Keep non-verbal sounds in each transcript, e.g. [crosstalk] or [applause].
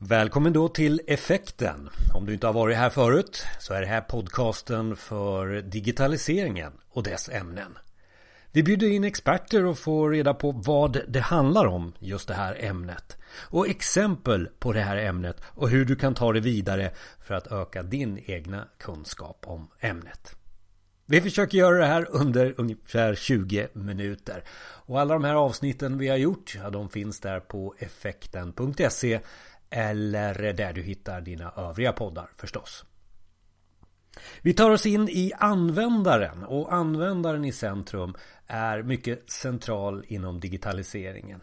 Välkommen då till Effekten. Om du inte har varit här förut så är det här podcasten för digitaliseringen och dess ämnen. Vi bjuder in experter och får reda på vad det handlar om just det här ämnet. Och exempel på det här ämnet och hur du kan ta det vidare för att öka din egna kunskap om ämnet. Vi försöker göra det här under ungefär 20 minuter. Och alla de här avsnitten vi har gjort, ja, de finns där på effekten.se eller där du hittar dina övriga poddar förstås. Vi tar oss in i användaren och användaren i centrum är mycket central inom digitaliseringen.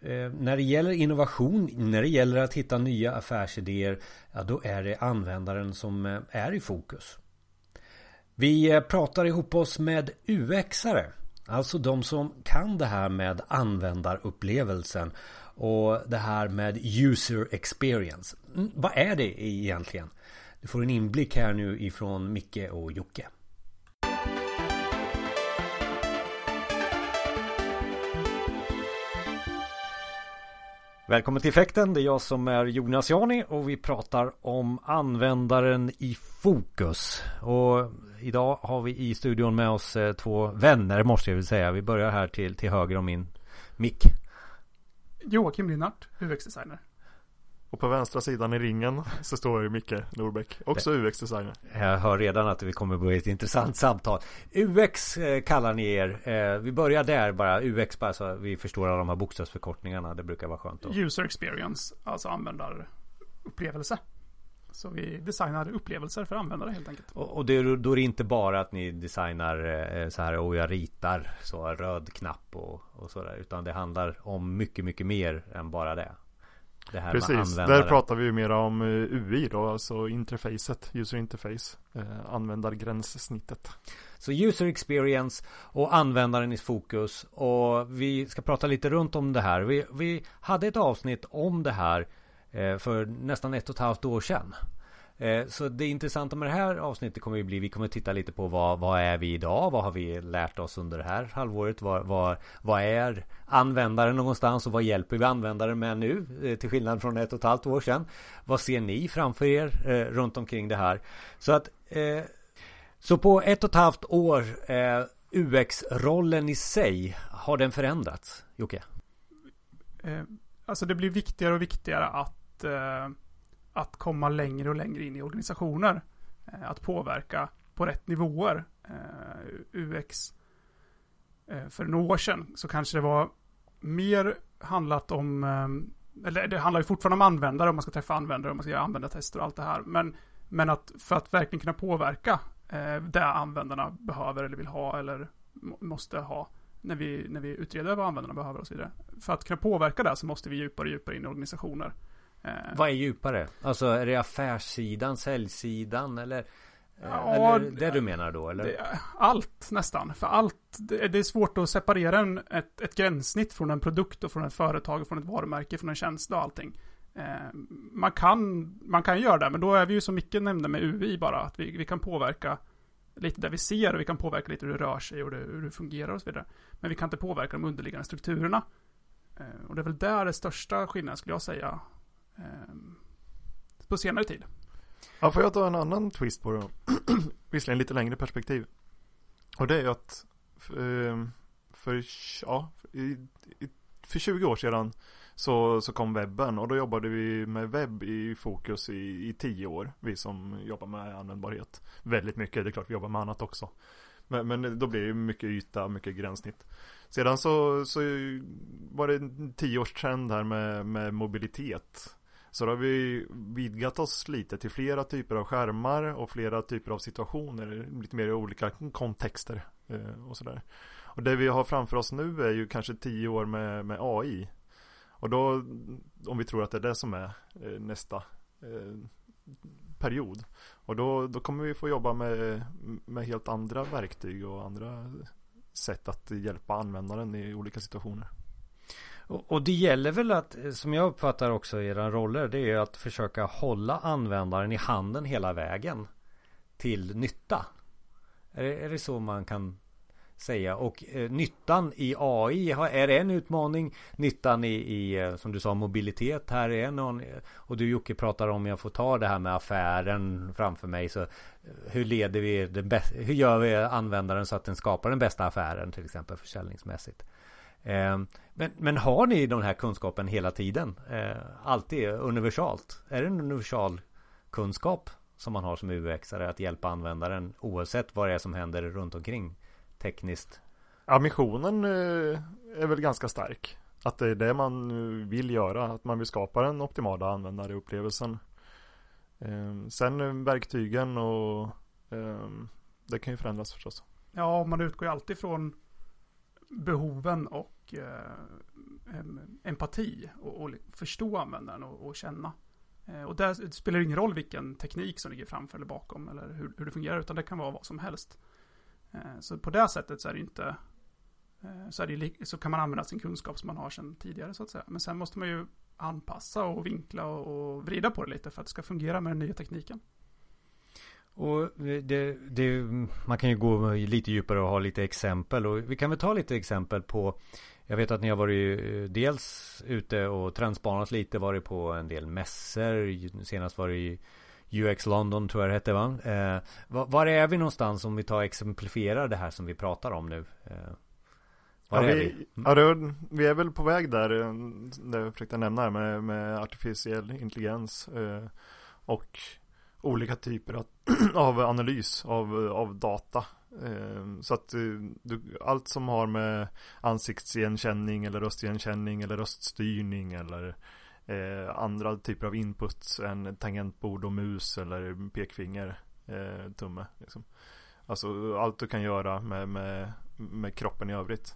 Eh, när det gäller innovation, när det gäller att hitta nya affärsidéer, ja då är det användaren som eh, är i fokus. Vi eh, pratar ihop oss med UXare, alltså de som kan det här med användarupplevelsen och det här med user experience. Mm, vad är det egentligen? Du får en inblick här nu ifrån Micke och Jocke. Välkommen till Effekten. Det är jag som är Jonas Jani och vi pratar om användaren i fokus. Och idag har vi i studion med oss eh, två vänner måste jag väl säga. Vi börjar här till, till höger om min mick. Joakim Linnart, UX-designer. Och på vänstra sidan i ringen så står Micke Norbeck, också UX-designer. Jag hör redan att vi kommer bli ett intressant samtal. UX eh, kallar ni er. Eh, vi börjar där bara. UX bara så vi förstår alla de här bokstavsförkortningarna. Det brukar vara skönt. Då. User experience, alltså användarupplevelse. Så vi designar upplevelser för användare helt enkelt. Och, och det, då är det inte bara att ni designar eh, så här och jag ritar så röd knapp och, och sådär. Utan det handlar om mycket, mycket mer än bara det. det här Precis, där pratar vi ju mer om eh, UI då, alltså interfacet, user interface, eh, användargränssnittet. Så user experience och användaren i fokus och vi ska prata lite runt om det här. Vi, vi hade ett avsnitt om det här Eh, för nästan ett och ett halvt år sedan. Eh, så det intressanta med det här avsnittet kommer ju bli Vi kommer titta lite på vad, vad är vi idag? Vad har vi lärt oss under det här halvåret? Vad, vad, vad är användaren någonstans? Och vad hjälper vi användaren med nu? Eh, till skillnad från ett och ett halvt år sedan. Vad ser ni framför er runt omkring det här? Så att Så på ett och ett halvt år UX-rollen i sig Har den förändrats? Jocke? Alltså det blir viktigare och viktigare att eh, att komma längre och längre in i organisationer. Eh, att påverka på rätt nivåer. Eh, UX eh, för några år sedan så kanske det var mer handlat om eh, eller det handlar ju fortfarande om användare, om man ska träffa användare, om man ska göra användartester och allt det här. Men, men att för att verkligen kunna påverka eh, det användarna behöver eller vill ha eller måste ha när vi, när vi utreder vad användarna behöver och så vidare. För att kunna påverka det så måste vi djupare och djupare in i organisationer. Eh, Vad är djupare? Alltså är det affärssidan, säljsidan eller? Eh, ja, eller det du menar då eller? Det, allt nästan. För allt. Det, det, är svårt att separera en, ett, ett gränssnitt från en produkt och från ett företag, från ett varumärke, från en tjänst och allting. Eh, man, kan, man kan göra det, men då är vi ju som Micke nämnde med UI bara, att vi, vi kan påverka lite där vi ser och vi kan påverka lite hur det rör sig och det, hur det fungerar och så vidare. Men vi kan inte påverka de underliggande strukturerna. och det är väl där det största skillnaden skulle jag säga Ehm, på senare tid. Ja, får jag ta en annan twist på det [clears throat] Visserligen lite längre perspektiv. Och det är ju att ehm, för, för, ja, för 20 år sedan så, så kom webben och då jobbade vi med webb i fokus i, i 10 år. Vi som jobbar med användbarhet. Väldigt mycket, det är klart vi jobbar med annat också. Men, men då blir det mycket yta, mycket gränssnitt. Sedan så, så var det en tioårstrend här med, med mobilitet. Så då har vi vidgat oss lite till flera typer av skärmar och flera typer av situationer, lite mer i olika kontexter eh, och sådär. Och det vi har framför oss nu är ju kanske tio år med, med AI. Och då, om vi tror att det är det som är eh, nästa eh, period. Och då, då kommer vi få jobba med, med helt andra verktyg och andra sätt att hjälpa användaren i olika situationer. Och, och det gäller väl att, eh, som jag uppfattar också era roller, det är att försöka hålla användaren i handen hela vägen till nytta. Är det, är det så man kan säga. Och eh, nyttan i AI är en utmaning. Nyttan i, i, eh, som du sa, mobilitet här är någon. Eh, och du Jocke pratar om, jag får ta det här med affären framför mig. Så hur leder vi den bästa, hur gör vi användaren så att den skapar den bästa affären till exempel försäljningsmässigt? Eh, men, men har ni den här kunskapen hela tiden? Eh, alltid universalt? Är det en universal kunskap som man har som UX-are att hjälpa användaren oavsett vad det är som händer runt omkring tekniskt? Ja, missionen eh, är väl ganska stark. Att det är det man vill göra, att man vill skapa den optimala användarupplevelsen. Sen verktygen och det kan ju förändras förstås. Ja, man utgår ju alltid från behoven och eh, empati och, och, förstå användaren och, och känna. Eh, och där spelar det ingen roll vilken teknik som ligger framför eller bakom eller hur, hur det fungerar utan det kan vara vad som helst. Eh, så på det sättet så är det inte eh, så, är det, så kan man använda sin kunskap som man har sedan tidigare så att säga. Men sen måste man ju anpassa och vinkla och, och vrida på det lite för att det ska fungera med den nya tekniken. Och det, det, man kan ju gå lite djupare och ha lite exempel. Och vi kan väl ta lite exempel på Jag vet att ni har varit eh, dels ute och trendspanat lite. Varit på en del mässor. Senast var det i UX London tror jag det hette va? Eh, var, var, är vi någonstans om vi tar exemplifierar det här som vi pratar om nu? Eh, var ja, är vi? vi? Ja, det, vi är väl på väg där. Eh, det jag försökte nämna här med, med artificiell intelligens. Eh, och olika typer av, [clears throat] av analys av, av data. Eh, så att eh, du, allt som har med ansiktsigenkänning eller röstigenkänning eller röststyrning eller eh, andra typer av inputs än tangentbord och mus eller pekfinger, eh, tumme. Liksom. Alltså allt du kan göra med, med, med kroppen i övrigt.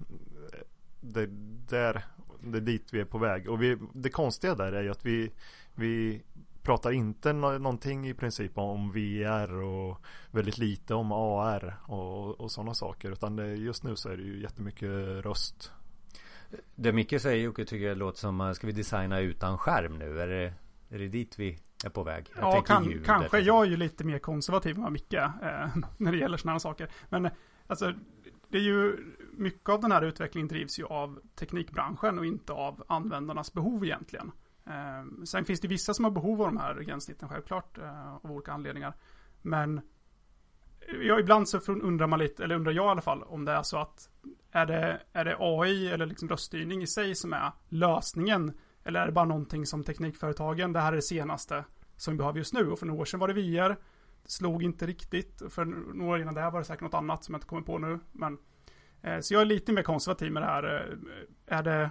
Det, där, det är dit vi är på väg. Och vi, det konstiga där är ju att vi, vi pratar inte någonting i princip om VR och väldigt lite om AR och, och sådana saker. Utan det, just nu så är det ju jättemycket röst. Det Micke säger Jocke tycker jag låter som, ska vi designa utan skärm nu? Är det, är det dit vi är på väg? Jag ja, kan, kanske. Jag är ju lite mer konservativ än Micke eh, [laughs] när det gäller sådana saker. Men alltså, det är ju mycket av den här utvecklingen drivs ju av teknikbranschen och inte av användarnas behov egentligen. Eh, sen finns det vissa som har behov av de här gränssnitten självklart eh, av olika anledningar. Men eh, ja, ibland så undrar man lite, eller undrar jag i alla fall, om det är så att är det, är det AI eller liksom röststyrning i sig som är lösningen? Eller är det bara någonting som teknikföretagen, det här är det senaste som vi behöver just nu. Och för några år sedan var det VR. Det slog inte riktigt. För några år innan det här var det säkert något annat som jag inte kommer på nu. Men, eh, så jag är lite mer konservativ med det här. Eh, är det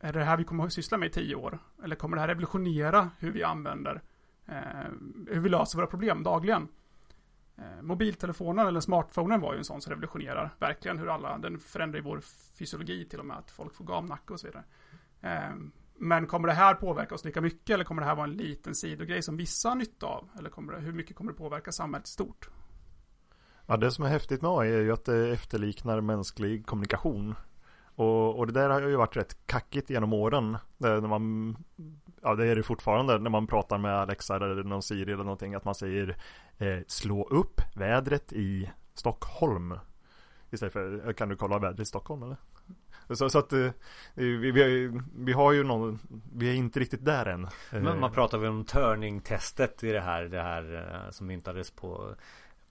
är det här vi kommer att syssla med i tio år? Eller kommer det här revolutionera hur vi använder, eh, hur vi löser våra problem dagligen? Eh, mobiltelefonen eller smartphonen var ju en sån som revolutionerar verkligen hur alla, den förändrar ju vår fysiologi till och med, att folk får gamnacke och så vidare. Eh, men kommer det här påverka oss lika mycket eller kommer det här vara en liten sidogrej som vissa har nytta av? Eller kommer det, hur mycket kommer det påverka samhället stort? Ja, det som är häftigt med AI är ju att det efterliknar mänsklig kommunikation. Och, och det där har ju varit rätt kackigt genom åren. när man, ja det är det fortfarande när man pratar med Alexa eller någon Siri eller någonting. Att man säger eh, slå upp vädret i Stockholm. Istället för, kan du kolla vädret i Stockholm eller? Så, så att eh, vi, vi, vi, har ju någon, vi är inte riktigt där än. Men man pratar väl om turning-testet i det här, det här eh, som myntades på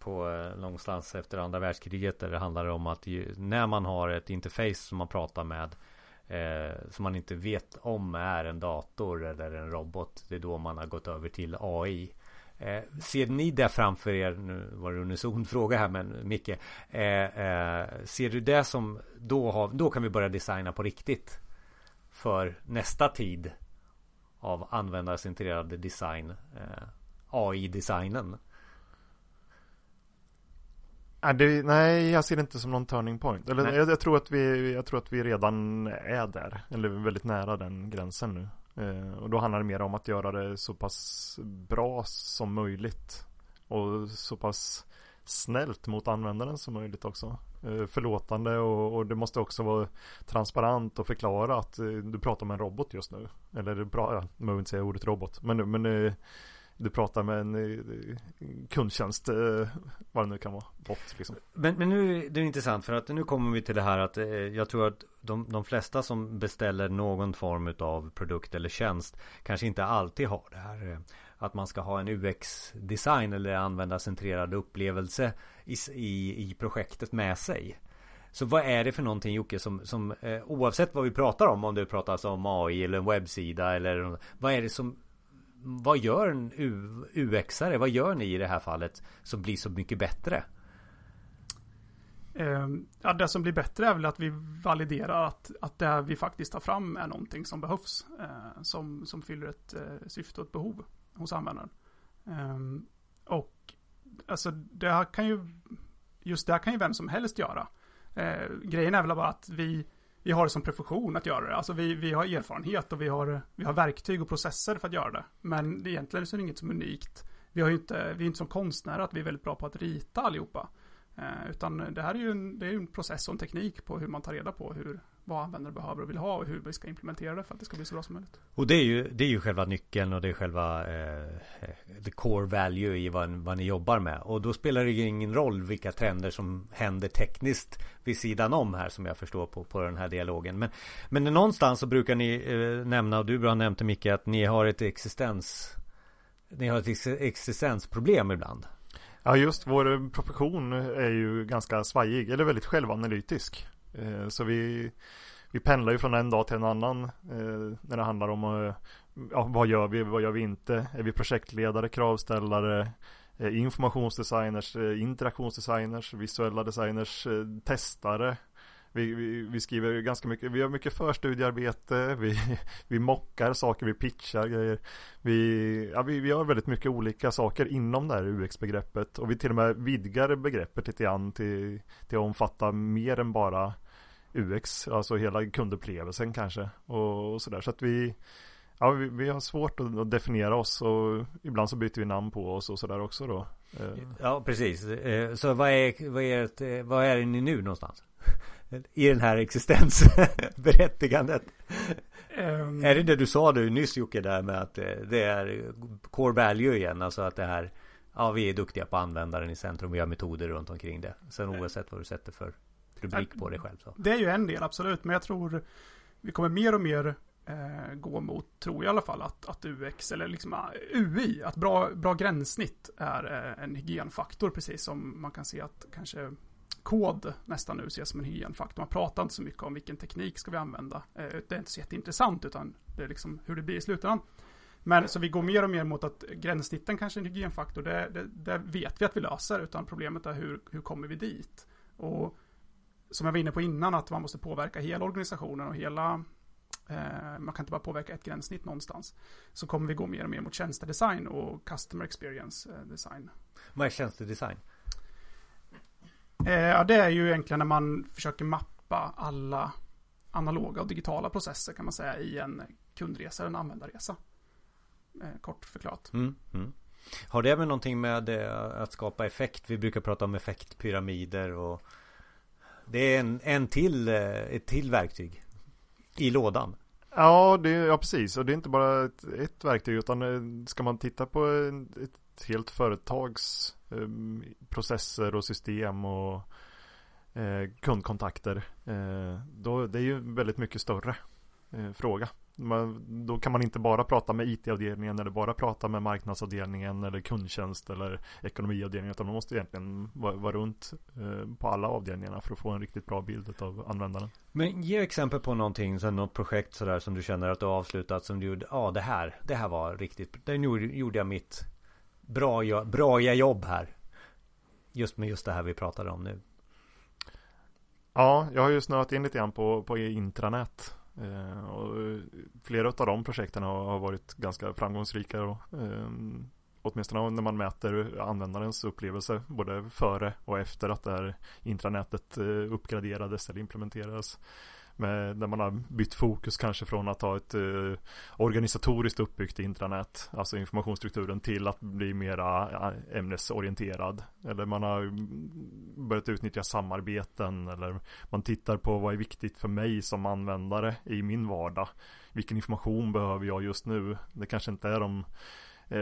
på eh, någonstans efter andra världskriget där det handlar om att ju, när man har ett interface som man pratar med eh, som man inte vet om är en dator eller en robot det är då man har gått över till AI eh, ser ni det framför er? Nu var det unison [laughs] fråga här men Micke eh, eh, ser du det som då, har, då kan vi börja designa på riktigt för nästa tid av användarcentrerad design eh, AI-designen Nej, det, nej, jag ser det inte som någon turning point. Eller jag, jag, tror att vi, jag tror att vi redan är där. Eller väldigt nära den gränsen nu. Eh, och då handlar det mer om att göra det så pass bra som möjligt. Och så pass snällt mot användaren som möjligt också. Eh, förlåtande och, och, det måste också vara transparent och förklara att eh, du pratar med en robot just nu. Eller bra, ja, man vill inte säga ordet robot. Men, men eh, du pratar med en eh, kundtjänst, eh, vad det nu kan vara, bot liksom. Men, men nu är det intressant för att nu kommer vi till det här att eh, jag tror att de, de flesta som beställer någon form av produkt eller tjänst kanske inte alltid har det här att man ska ha en UX-design eller användarcentrerad upplevelse i, i, i projektet med sig. Så vad är det för någonting Jocke som, som eh, oavsett vad vi pratar om, om det pratas om AI eller en webbsida eller vad är det som vad gör en UX-are? Vad gör ni i det här fallet som blir så mycket bättre? Ehm, ja, det som blir bättre är väl att vi validerar att, att det vi faktiskt tar fram är någonting som behövs. Eh, som, som fyller ett eh, syfte och ett behov hos användaren. Ehm, och alltså det här kan ju, just det här kan ju vem som helst göra. Eh, grejen är väl bara att vi, vi har det som profession att göra det. Alltså vi, vi har erfarenhet och vi har, vi har verktyg och processer för att göra det. Men det egentligen så är det inget som är unikt. Vi, har inte, vi är inte som konstnärer att vi är väldigt bra på att rita allihopa. Eh, utan det här är ju en, det är en process och en teknik på hur man tar reda på hur, vad användare behöver och vill ha och hur vi ska implementera det för att det ska bli så bra som möjligt. Och det är ju, det är ju själva nyckeln och det är själva eh, the core value i vad, vad ni jobbar med. Och då spelar det ju ingen roll vilka trender som händer tekniskt vid sidan om här som jag förstår på, på den här dialogen. Men, men någonstans så brukar ni eh, nämna, och du har nämnt det Micke, att ni har ett existens Ni har ett existensproblem ibland. Ja just vår profession är ju ganska svajig, eller väldigt självanalytisk. Eh, så vi, vi pendlar ju från en dag till en annan eh, när det handlar om eh, ja, vad gör vi, vad gör vi inte? Är vi projektledare, kravställare, eh, informationsdesigners, eh, interaktionsdesigners, visuella designers, eh, testare. Vi, vi, vi, skriver ganska mycket, vi gör mycket förstudiearbete, vi, [laughs] vi mockar saker, vi pitchar grejer. Vi, ja, vi, vi gör väldigt mycket olika saker inom det här UX-begreppet och vi till och med vidgar begreppet lite grann till, till att omfatta mer än bara UX, alltså hela kundupplevelsen kanske och, och sådär. Så att vi, ja, vi, vi, har svårt att, att, definiera oss och ibland så byter vi namn på oss och sådär också då. Eh. Ja, precis. Eh, så vad är, vad är, vad är ni nu någonstans? [laughs] I den här existensberättigandet. Um, är det det du sa du nyss Jocke där med att eh, det är core value igen, alltså att det här Ja, vi är duktiga på användaren i centrum, vi har metoder runt omkring det. Sen oavsett vad du sätter för rubrik på det själv. Så. Det är ju en del, absolut. Men jag tror vi kommer mer och mer eh, gå mot, tror jag i alla fall, att, att UX eller liksom ah, UI, att bra, bra gränssnitt är eh, en hygienfaktor, precis som man kan se att kanske kod nästan nu ses som en hygienfaktor. Man pratar inte så mycket om vilken teknik ska vi använda. Eh, det är inte så jätteintressant, utan det är liksom hur det blir i slutändan. Men så vi går mer och mer mot att gränssnitten kanske är en hygienfaktor. Det, det, det vet vi att vi löser, utan problemet är hur, hur kommer vi dit? Och som jag var inne på innan, att man måste påverka hela organisationen och hela eh, man kan inte bara påverka ett gränssnitt någonstans. Så kommer vi gå mer och mer mot tjänstedesign och customer experience eh, design. Vad är tjänstedesign? Eh, ja, det är ju egentligen när man försöker mappa alla analoga och digitala processer kan man säga i en kundresa eller en användarresa. Kort förklarat. Mm, mm. Har det med någonting med att skapa effekt? Vi brukar prata om effektpyramider och det är en, en till, eh, ett till verktyg i lådan. Ja, det, ja precis. Och det är inte bara ett, ett verktyg utan eh, ska man titta på ett helt företags eh, processer och system och eh, kundkontakter. Eh, då, det är ju väldigt mycket större eh, fråga. Man, då kan man inte bara prata med IT-avdelningen eller bara prata med marknadsavdelningen eller kundtjänst eller ekonomiavdelningen utan man måste egentligen vara, vara runt eh, på alla avdelningarna för att få en riktigt bra bild av användaren. Men ge exempel på någonting, så något projekt sådär som du känner att du har avslutat som du gjorde, ja det här, det här var riktigt, där gjorde jag mitt bra, bra jobb här. Just med just det här vi pratade om nu. Ja, jag har ju snöat in lite grann på, på intranät Eh, och eh, flera av de projekten har, har varit ganska framgångsrika Då. eh, åtminstone när man mäter användarens upplevelse både före och efter att det här intranätet eh, uppgraderades eller implementerades med, där man har bytt fokus kanske från att ha ett eh, organisatoriskt uppbyggt intranät, alltså informationsstrukturen, till att bli mera eh, ämnesorienterad. Eller man har börjat utnyttja samarbeten eller man tittar på vad är viktigt för mig som användare i min vardag. Vilken information behöver jag just nu? Det kanske inte är de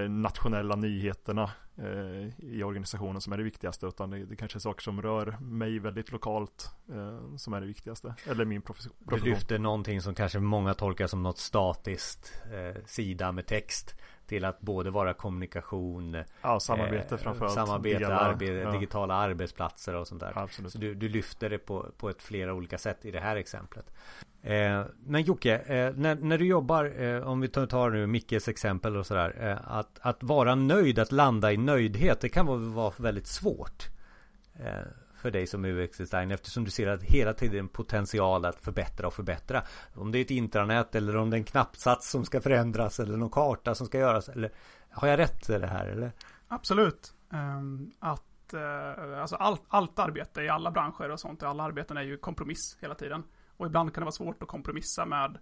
nationella nyheterna eh, i organisationen som är det viktigaste utan det, kanske är saker som rör mig väldigt lokalt eh, som är det viktigaste. Eller min profession. Du lyfter någonting som kanske många tolkar som något statiskt eh, sida med text till att både vara kommunikation Ja, samarbete eh, framförallt Samarbete, Dela, arbe ja. digitala arbetsplatser och sånt där Absolut. Så du, du lyfter det på, på ett flera olika sätt i det här exemplet eh, Men Jocke, eh, när, när du jobbar eh, Om vi tar nu Mickes exempel och sådär eh, att, att vara nöjd, att landa i nöjdhet Det kan vara, vara väldigt svårt eh, för dig som UX-designer eftersom du ser att hela tiden potential att förbättra och förbättra. Om det är ett intranät eller om det är en knappsats som ska förändras eller någon karta som ska göras. Eller, har jag rätt i det här eller? Absolut. Ehm, att eh, alltså allt, allt arbete i alla branscher och sånt, alla arbeten är ju kompromiss hela tiden. Och ibland kan det vara svårt att kompromissa med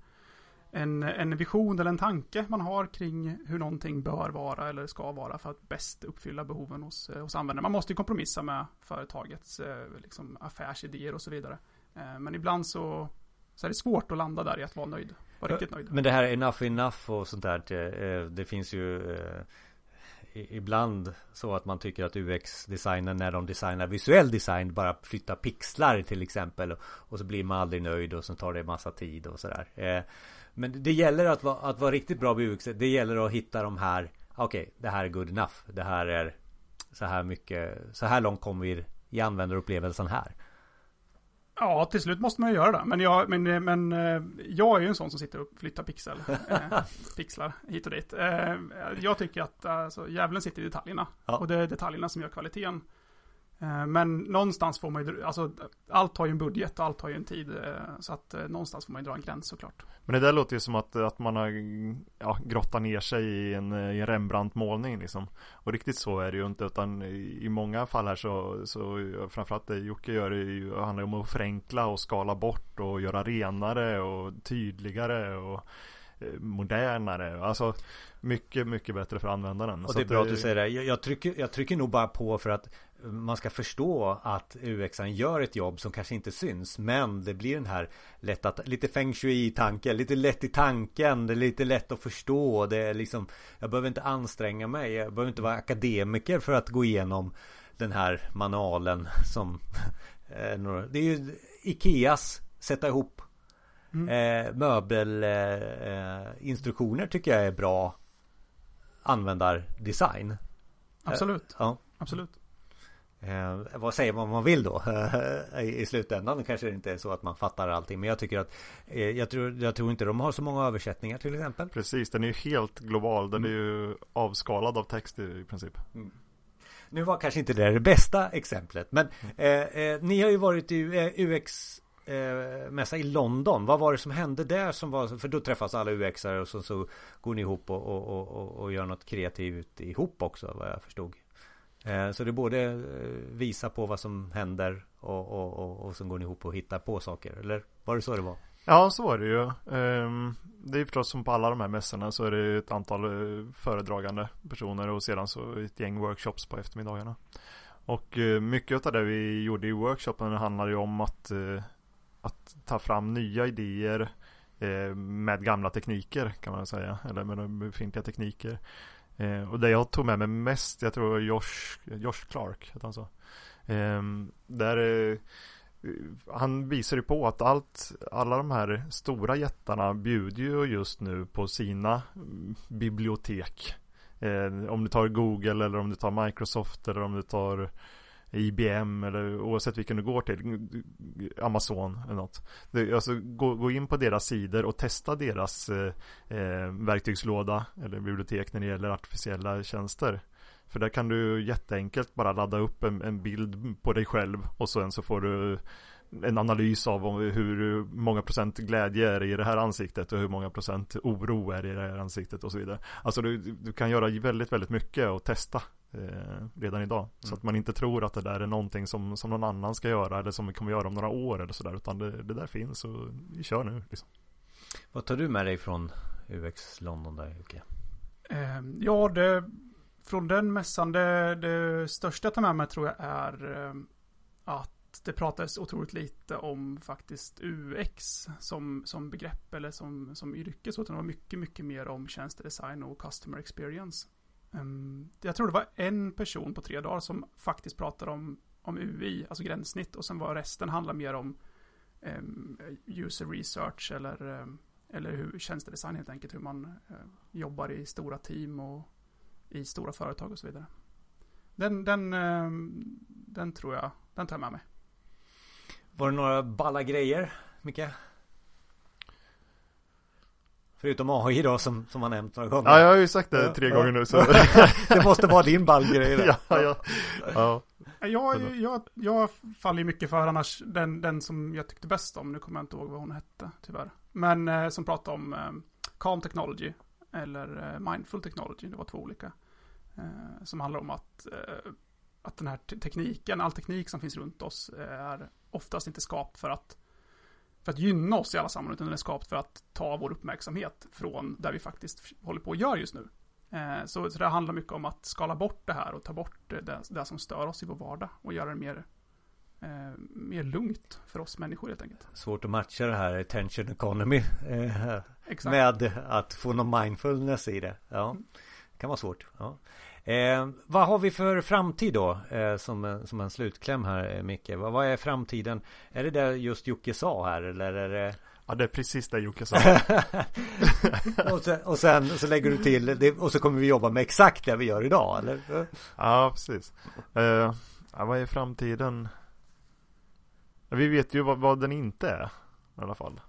en, en vision eller en tanke man har kring hur någonting bör vara eller ska vara för att bäst uppfylla behoven hos, eh, hos användare. Man måste ju kompromissa med företagets eh, liksom, affärsidéer och så vidare. Eh, men ibland så, så är det svårt att landa där i att vara nöjd. Vara riktigt nöjd. Men det här enough enough och sånt där. Det, det finns ju ibland så att man tycker att UX-designen när de designar visuell design bara flyttar pixlar till exempel och så blir man aldrig nöjd och så tar det massa tid och sådär. Men det gäller att vara, att vara riktigt bra på UX. Det gäller att hitta de här. Okej, okay, det här är good enough. Det här är så här mycket. Så här långt kommer vi i användarupplevelsen här. Ja, till slut måste man ju göra det. Men jag, men, men, eh, jag är ju en sån som sitter och flyttar pixel, eh, [laughs] pixlar hit och dit. Eh, jag tycker att alltså, djävulen sitter i detaljerna. Ja. Och det är detaljerna som gör kvaliteten. Eh, men någonstans får man ju, alltså allt har ju en budget och allt har ju en tid. Eh, så att eh, någonstans får man ju dra en gräns såklart. Men det där låter ju som att, att man har ja, grottat ner sig i en, i en Rembrandt-målning liksom. Och riktigt så är det ju inte utan i, i många fall här så, så framförallt det Jocke gör det ju, handlar om att förenkla och skala bort och göra renare och tydligare och modernare. Alltså mycket, mycket bättre för användaren. Och det är bra att du säger det. Jag, jag, trycker, jag trycker nog bara på för att man ska förstå att UXan gör ett jobb som kanske inte syns men det blir den här lätt att, lite feng shui-tanken, lite lätt i tanken, det är lite lätt att förstå, det är liksom jag behöver inte anstränga mig, jag behöver inte vara akademiker för att gå igenom den här manualen som [laughs] det är ju Ikeas sätta ihop mm. eh, möbelinstruktioner eh, tycker jag är bra användardesign. Absolut. ja. Absolut. Eh, vad säger man man vill då? [laughs] I, I slutändan kanske det inte är så att man fattar allting. Men jag tycker att eh, jag, tror, jag tror inte de har så många översättningar till exempel. Precis, den är ju helt global. Den mm. är ju avskalad av text i princip. Mm. Nu var kanske inte det det bästa exemplet. Men mm. eh, eh, ni har ju varit i eh, UX eh, mässa i London. Vad var det som hände där som var För då träffas alla UXare och så, så går ni ihop och, och, och, och gör något kreativt ihop också vad jag förstod. Eh, så det både eh, visa på vad som händer och, och, och, och så går ni ihop och hittar på saker. Eller var det så det var? Ja, så var det ju. Ehm, det är förstås som på alla de här mässorna så är det ett antal eh, föredragande personer och sedan så ett gäng workshops på eftermiddagarna. Och mycket av det vi gjorde i workshopen handlade ju om att, att ta fram nya idéer med gamla tekniker kan man säga. Eller med befintliga tekniker. Eh, och det jag tog med mig mest, jag tror Josh, Josh Clark, heter han så. Eh, där eh, han visar ju på att allt, alla de här stora jättarna bjuder ju just nu på sina mm, bibliotek. Eh, om du tar Google eller om du tar Microsoft eller om du tar IBM eller oavsett vilken du går till Amazon eller något. Det, Alltså gå, gå, in på deras sidor och testa deras eh, eh, verktygslåda eller bibliotek när det gäller artificiella tjänster. För där kan du jätteenkelt bara ladda upp en, en bild på dig själv och sen så får du en analys av hur många procent glädje är i det här ansiktet och hur många procent oro är i det här ansiktet och så vidare. Alltså du, du kan göra väldigt, väldigt mycket och testa eh, redan idag. Mm. Så att man inte tror att det där är någonting som, som någon annan ska göra eller som vi kommer göra om några år eller sådär. Utan det, det där finns och vi kör nu. Liksom. Vad tar du med dig från UX London där Jocke? Eh, ja, det, från den mässan, det, det största jag tar med mig tror jag är eh, att det pratades otroligt lite om faktiskt UX som, som begrepp eller som, som yrke. Så det var mycket, mycket mer om tjänstedesign och customer experience. Ehm, jag tror det var en person på tre dagar som faktiskt pratade om, om UI, alltså gränssnitt. Och sen var resten handlar mer om ehm, user research eller, ehm, eller hur, tjänstedesign helt enkelt. Hur man eh, jobbar i stora team och i stora företag och så vidare. Den, den, den tror jag, den tar jag med mig. Var det några balla grejer, Micke? Förutom AI då som, som har nämnt några gånger. Ja, jag har ju sagt det ja, tre ja. gånger nu så. [laughs] det måste vara din ballgrej. [laughs] ja, ja, ja. Jag, jag, jag faller mycket för annars den, den som jag tyckte bäst om. Nu kommer jag inte ihåg vad hon hette, tyvärr. Men eh, som pratade om eh, calm technology. Eller eh, mindful technology. Det var två olika. Eh, som handlar om att, eh, att den här tekniken, all teknik som finns runt oss är oftast inte skapt för att för att gynna oss i alla sammanhang, utan den är skapt för att ta vår uppmärksamhet från där vi faktiskt håller på att göra just nu. Eh, så, så det handlar mycket om att skala bort det här och ta bort det, det som stör oss i vår vardag och göra det mer, eh, mer lugnt för oss människor helt enkelt. Svårt att matcha det här attention economy eh, med att få någon mindfulness i det. Ja, det kan vara svårt. Ja. Eh, vad har vi för framtid då? Eh, som, som en slutkläm här eh, Micke. Vad, vad är framtiden? Är det det just Jocke sa här eller är det Ja det är precis det Jocke sa. [laughs] och, sen, och sen så lägger du till det, och så kommer vi jobba med exakt det vi gör idag eller? Ja precis. Ja, vad är framtiden? Vi vet ju vad, vad den inte är i alla fall.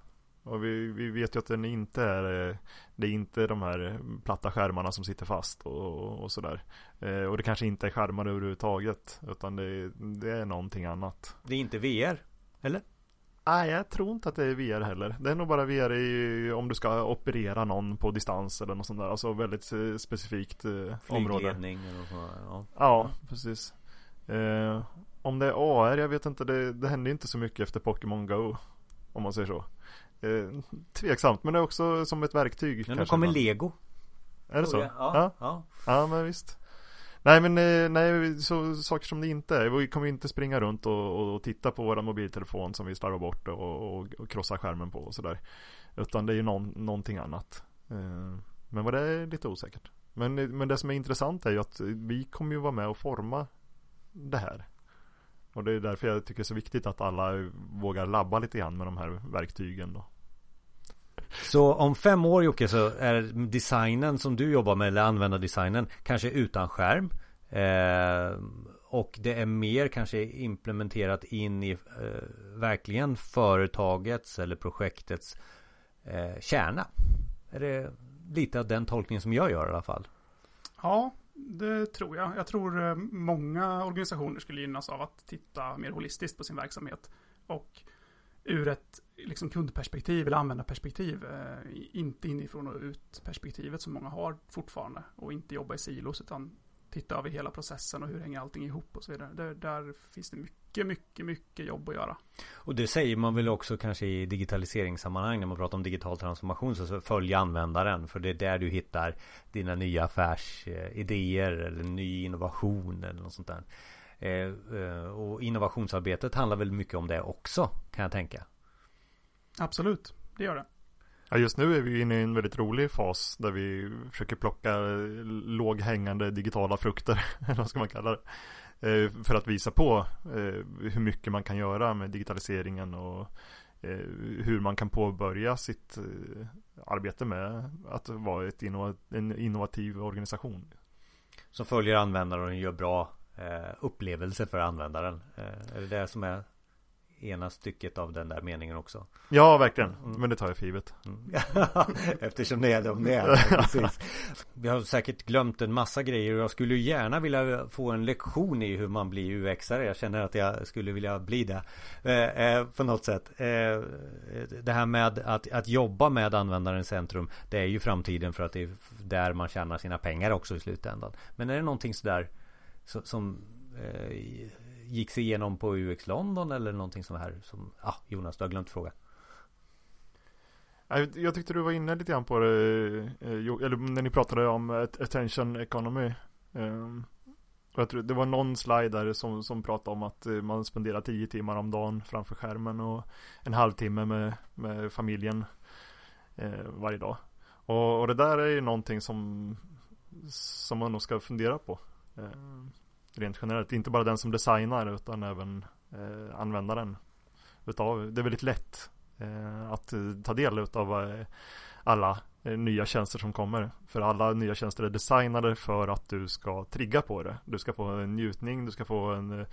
Och vi, vi vet ju att den inte är eh, Det är inte de här platta skärmarna som sitter fast och, och sådär eh, Och det kanske inte är skärmar överhuvudtaget Utan det, det är någonting annat Det är inte VR? Eller? Nej, jag tror inte att det är VR heller. Det är nog bara VR i, om du ska operera någon på distans eller något sånt där. Alltså väldigt eh, specifikt eh, område. Flygledning eller så, ja. ja, precis. Eh, om det är AR, jag vet inte. Det, det hände inte så mycket efter Pokémon Go. Om man säger så. Eh, tveksamt, men det är också som ett verktyg. Ja, nu kommer. Lego. Är det så? Ja, ja. ja. Ja, men visst. Nej men eh, nej, så saker som det inte är. Vi kommer inte springa runt och, och, och titta på våra mobiltelefon som vi slarvar bort och, och, och krossar skärmen på och sådär. Utan det är ju någon, någonting annat. Eh, men vad det är lite osäkert. Men, men det som är intressant är ju att vi kommer ju vara med och forma det här. Och det är därför jag tycker det är så viktigt att alla vågar labba lite grann med de här verktygen då. Så om fem år Jocke så är designen som du jobbar med eller användardesignen kanske utan skärm. Eh, och det är mer kanske implementerat in i eh, verkligen företagets eller projektets eh, kärna. Är det lite av den tolkningen som jag gör i alla fall? Ja, det tror jag. Jag tror eh, många organisationer skulle gynnas av att titta mer holistiskt på sin verksamhet. Och ur ett liksom kundperspektiv eller användarperspektiv. Eh, inte inifrån och ut perspektivet som många har fortfarande. Och inte jobba i silos utan titta över hela processen och hur hänger allting ihop och så vidare. Där, där finns det mycket, mycket, mycket jobb att göra. Och det säger man väl också kanske i digitaliseringssammanhang när man pratar om digital transformation så följ användaren för det är där du hittar dina nya affärsidéer eller ny innovation eller något sånt där. Eh, eh, och innovationsarbetet handlar väl mycket om det också kan jag tänka. Absolut, det gör det. Ja, just nu är vi inne i en väldigt rolig fas där vi försöker plocka låghängande digitala frukter, [laughs] eller vad ska man kalla det. Eh, för att visa på hur mycket man kan göra med digitaliseringen och hur man kan påbörja sitt arbete med att vara ett innov en innovativ organisation. Som följer användaren och gör bra upplevelse för användaren. Är det det som är ena stycket av den där meningen också. Ja, verkligen. Mm. Men det tar jag för givet. Mm. [laughs] Eftersom det är det det är. [laughs] Vi har säkert glömt en massa grejer och jag skulle gärna vilja få en lektion i hur man blir UXare. Jag känner att jag skulle vilja bli det. Eh, eh, på något sätt. Eh, det här med att, att jobba med användaren i centrum. Det är ju framtiden för att det är där man tjänar sina pengar också i slutändan. Men är det någonting sådär som, som eh, gick sig igenom på UX London eller någonting sånt här som, ah, Jonas du har glömt fråga. Jag tyckte du var inne lite grann på det, eh, eller när ni pratade om attention economy. Ehm, jag tror det var någon slide där som, som pratade om att eh, man spenderar tio timmar om dagen framför skärmen och en halvtimme med, med familjen eh, varje dag. Och, och, det där är ju någonting som som man nog ska fundera på. Eh, rent generellt, inte bara den som designar utan även eh, användaren. Utav, det är väldigt lätt eh, att ta del av eh, alla eh, nya tjänster som kommer. För alla nya tjänster är designade för att du ska trigga på det. Du ska få en njutning, du ska få en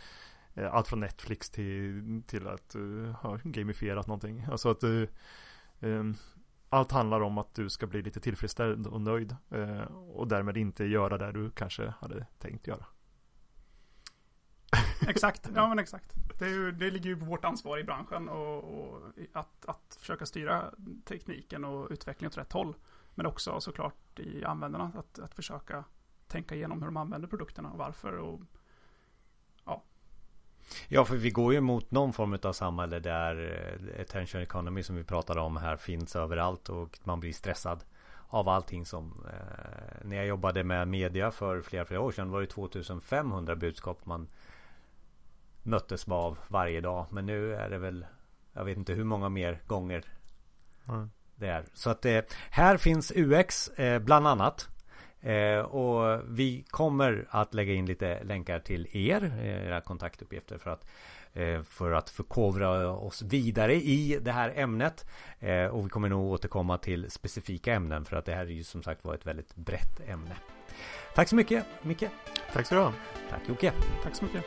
eh, allt från Netflix till, till att eh, du har gamifierat någonting. Alltså att du um, allt handlar om att du ska bli lite tillfredsställd och nöjd eh, och därmed inte göra det du kanske hade tänkt göra. exakt, [laughs] ja men exakt. Det, ju, det, ligger ju på vårt ansvar i branschen och, och att, att, försöka styra tekniken och utvecklingen åt rätt håll. Men också såklart i användarna att, att försöka tänka igenom hur de använder produkterna och varför och Ja, för vi går ju mot någon form av samhälle där eh, attention economy som vi pratade om här finns överallt och man blir stressad av allting som eh, när jag jobbade med media för flera, flera år sedan var det 2500 budskap man möttes av varje dag. Men nu är det väl jag vet inte hur många mer gånger mm. det är. Så att eh, här finns UX eh, bland annat. Eh, och vi kommer att lägga in lite länkar till er, era kontaktuppgifter för att eh, för att förkovra oss vidare i det här ämnet. Eh, och vi kommer nog återkomma till specifika ämnen för att det här är ju som sagt var ett väldigt brett ämne. Tack så mycket Micke. Tack så du ha. Tack Jocke. Tack så mycket.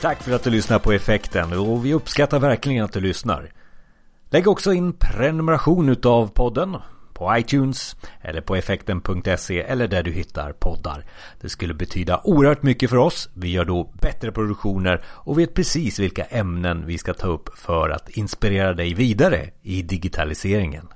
Tack för att du lyssnar på effekten och vi uppskattar verkligen att du lyssnar. Lägg också in prenumeration utav podden på iTunes eller på effekten.se eller där du hittar poddar. Det skulle betyda oerhört mycket för oss. Vi gör då bättre produktioner och vet precis vilka ämnen vi ska ta upp för att inspirera dig vidare i digitaliseringen.